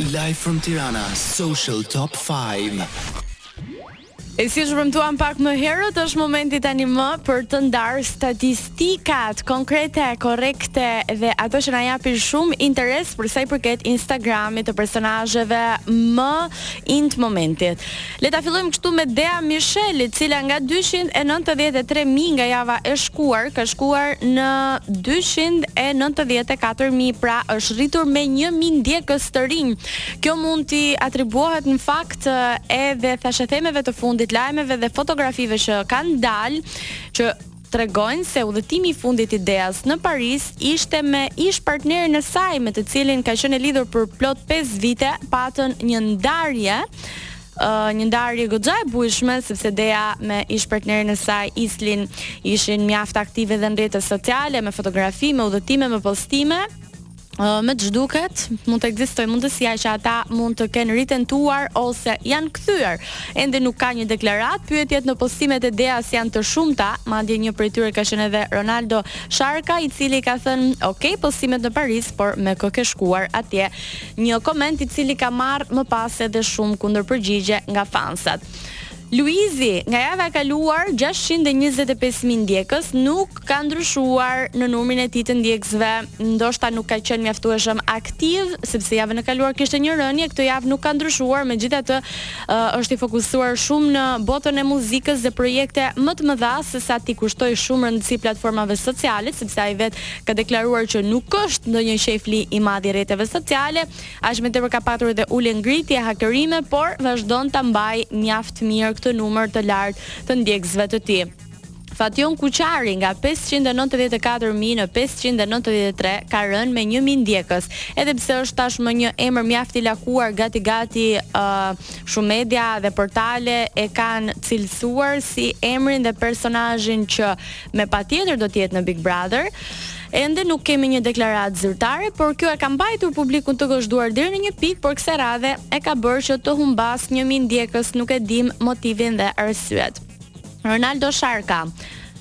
Live from Tirana Social Top 5. E siç ju premtuam pak më herët, është momenti tanimë për të ndarë statistikat konkrete, korrekte dhe ato që na japin shumë interes për sa i përket Instagramit të personazheve më in të momentit. Le ta fillojmë kështu me Dea Mishel, e cila nga dyqind e nëntëdhjetë e tre mijë nga java e shkuar ka shkuar në dyqind e nëntëdhjetë e katër mijë, pra është rritur me një mijë ndjekës të rinj. Kjo mund t'i atribuohet në fakt edhe thashethemeve të fundit, lajmeve dhe fotografive që kanë dalë, që tregojnë se udhëtimi i fundit i Deas në Paris ishte me ish-partnerin e saj me të cilin ka qenë e lidhur për plot pesë vite, patën një ndarje, një ndarje goxha e bujshme sepse Dea me ish-partnerin e saj Islin ishin mjaft aktive dhe në rrjete sociale me fotografi, me udhëtime, me postime. me ç'duket, mund të ekzistojë mundësia që ata mund të kenë ritentuar ose janë kthyer. Ende nuk ka një deklaratë, pyetjet në postimet e Deas janë të shumta, madje një prej tyre ka qenë edhe Ronaldo Sharka, i cili i ka thënë, "Ok, postimet në Paris, por me kë ke shkuar atje?" Një koment i cili ka marrë më pas edhe shumë kundërpërgjigje nga fansat. Luizi, nga java e kaluar, gjashtëqind e njëzet e pesë mijë ndjekës, nuk ka ndryshuar në numrin e tij të ndjekësve. Ndoshta nuk ka qenë mjaftueshëm aktiv, sepse javën e kaluar kishte një rënie, këtë javë nuk ka ndryshuar, megjithatë është i fokusuar shumë në botën e muzikës dhe projekte më të mëdha sesa t'i kushtojë shumë rëndësi platformave sociale, sepse ai vetë ka deklaruar që nuk është ndonjë qejfli i madh i rrjeteve sociale. Aq më tepër ka patur dhe ulje-ngritje, hakerime, por vazhdon ta mbajë mjaft mirë këtë numër të lartë të ndjekësve të tij. Fatjon Kuqari nga pesëqind e nëntëdhjetë e katër mijë në pesëqind e nëntëdhjetë e tre ka rënë me një mijë ndjekës. Edhe pse është tashmë një emër mjaft i lakuar, gati gati shumë media dhe portale e kanë cilësuar si emrin dhe personazhin që me patjetër do të jetë në Big Brother. Ende nuk kemi një deklaratë zyrtare, por kjo e ka mbajtur publikun të gozhduar deri në një pikë, por kësaj radhe e ka bërë që të humbasë 1000 ndjekës, nuk e dimë motivin dhe arsyet. Ronaldo Sharka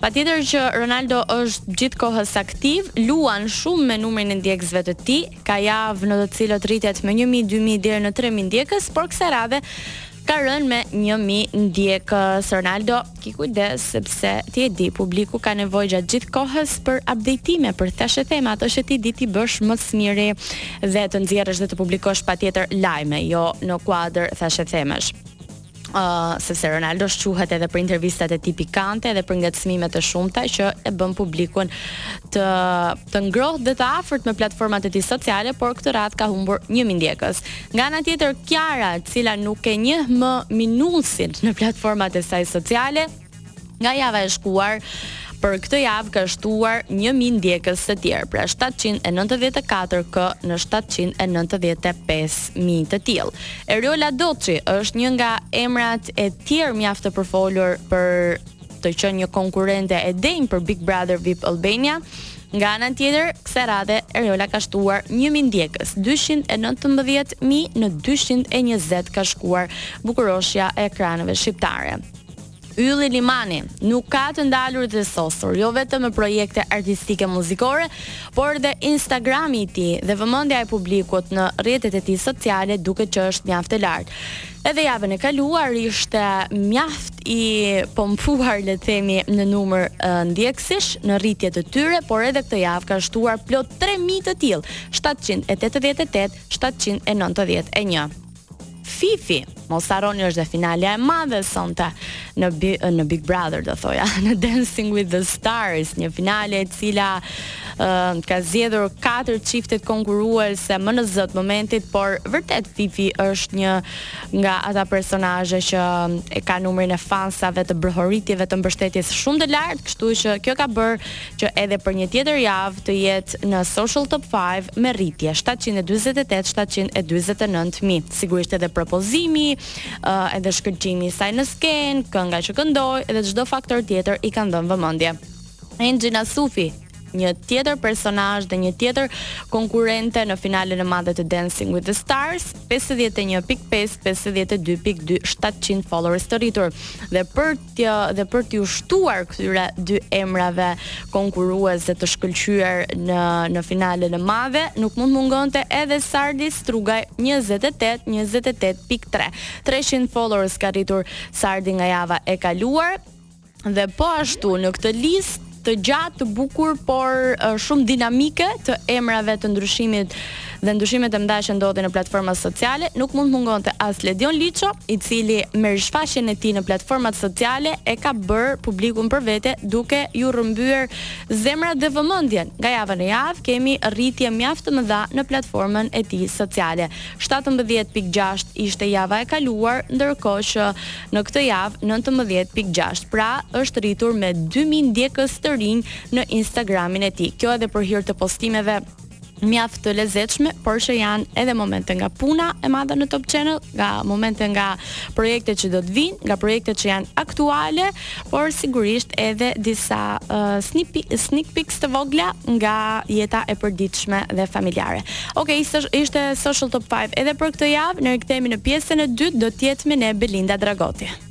Patjetër që Ronaldo është gjithë kohës aktiv, luan shumë me numrin e ndjekësve të tij, ka javë në të cilat rritet me 1000, 2000 deri në 3000 ndjekës, por kësaj radhe ka rënë me 1000 ndjekës. Ronaldo, ki kujdes sepse ti e di, publiku ka nevojë gjatë gjithë kohës për update-ime, për thashetheme, ato që ti di t'i bësh më së miri dhe të nxjerrësh dhe të publikosh patjetër lajme, jo në kuadër thashethemesh. Ëh, uh, sepse Ronaldo shquhet edhe për intervistat e tij pikante dhe për ngacmimet e shumta që e bën publikun të të ngrohtë dhe të afërt me platformat e tij sociale, por këtë radhë ka humbur 1000 ndjekës. Nga ana tjetër, Kiara, e cila nuk e njeh më minusin në platformat e saj sociale, nga java e shkuar për këtë javë ka shtuar 1000 ndjekës të tjerë, pra 794k në 795000 të tillë. Erjola Doçi është një nga emrat e tjerë mjaft të përfolur për të qenë një konkurrente e denjë për Big Brother VIP Albania. Nga ana tjetër, kësaj radhe Erjola ka shtuar 1000 ndjekës, 219.000 në 220 ka shkuar bukuroshja e ekraneve shqiptare. Ylli Limani nuk ka të ndalur dhe sosur, jo vetëm me projekte artistike muzikore, por dhe Instagrami i tij dhe vëmendja e publikut në rrjetet e tij sociale duket që është mjaft e lartë. Edhe javën e kaluar ishte mjaft i pompuar le të themi në numër ndjekësish në rritje të tyre, por edhe këtë javë ka shtuar plot 3000 të tillë, 788, 791. Fifi, mos harroni është dhe finalja e madhe sonte në në Big Brother do thoja, në Dancing with the Stars, një finale e cila uh, ka zgjedhur katër çiftet konkurruese më në zë të momentit, por vërtet Fifi është një nga ata personazhe që e ka numrin e fansave të brohoritjeve të mbështetjes shumë të lartë, kështu që kjo ka bërë që edhe për një tjetër javë të jetë në Social Top 5 me rritje 748 749 mijë. Sigurisht edhe propozimi, uh, edhe shkëlqimi i saj në skenë, kënga që këndoi dhe çdo faktor tjetër i kanë dhënë vëmendje. Enxhi Nasufi, një tjetër personazh dhe një tjetër konkurrente në finalen e madhe të Dancing with the Stars, 51.5 52.2 700 followers të rritur. Dhe për të dhe për t'iu shtuar këtyre dy emrave konkurrues dhe të shkëlqyer në në finalen e madhe, nuk mund të mungonte edhe Sardi Strugaj 28 28.3. 300 followers ka rritur Sardi nga java e kaluar. Dhe po ashtu në këtë listë të gjatë, të bukur, por uh, shumë dinamike të emrave të ndryshimit dhe ndryshimet e mëdha që ndodhin në platformat sociale, nuk mund të mungonte as Ledion Liço, i cili me rishfaqjen e tij në platformat sociale e ka bërë publikun për vete duke iu rrëmbyer zemrat dhe vëmendjen. Nga java në javë kemi rritje mjaft të mëdha në platformën e tij sociale. 17.6 ishte java e kaluar, ndërkohë që Në këtë javë, nëntëmbëdhjetë pikë gjashtë pra, është rritur me dy mijë ndjekës të rinj në Instagramin e tij. Kjo edhe për hir të postimeve mjaft të lezetshme, por që janë edhe momente nga puna e madhe në Top Channel, nga momente nga projekte që do të vijnë, nga projektet që janë aktuale, por sigurisht edhe disa uh, sneak peeks të vogla nga jeta e përditshme dhe familjare. Okej, ishte Social Top 5 edhe për këtë javë, ne rikthehemi në pjesën e dytë, do të jetë me ne Belinda Dragoti.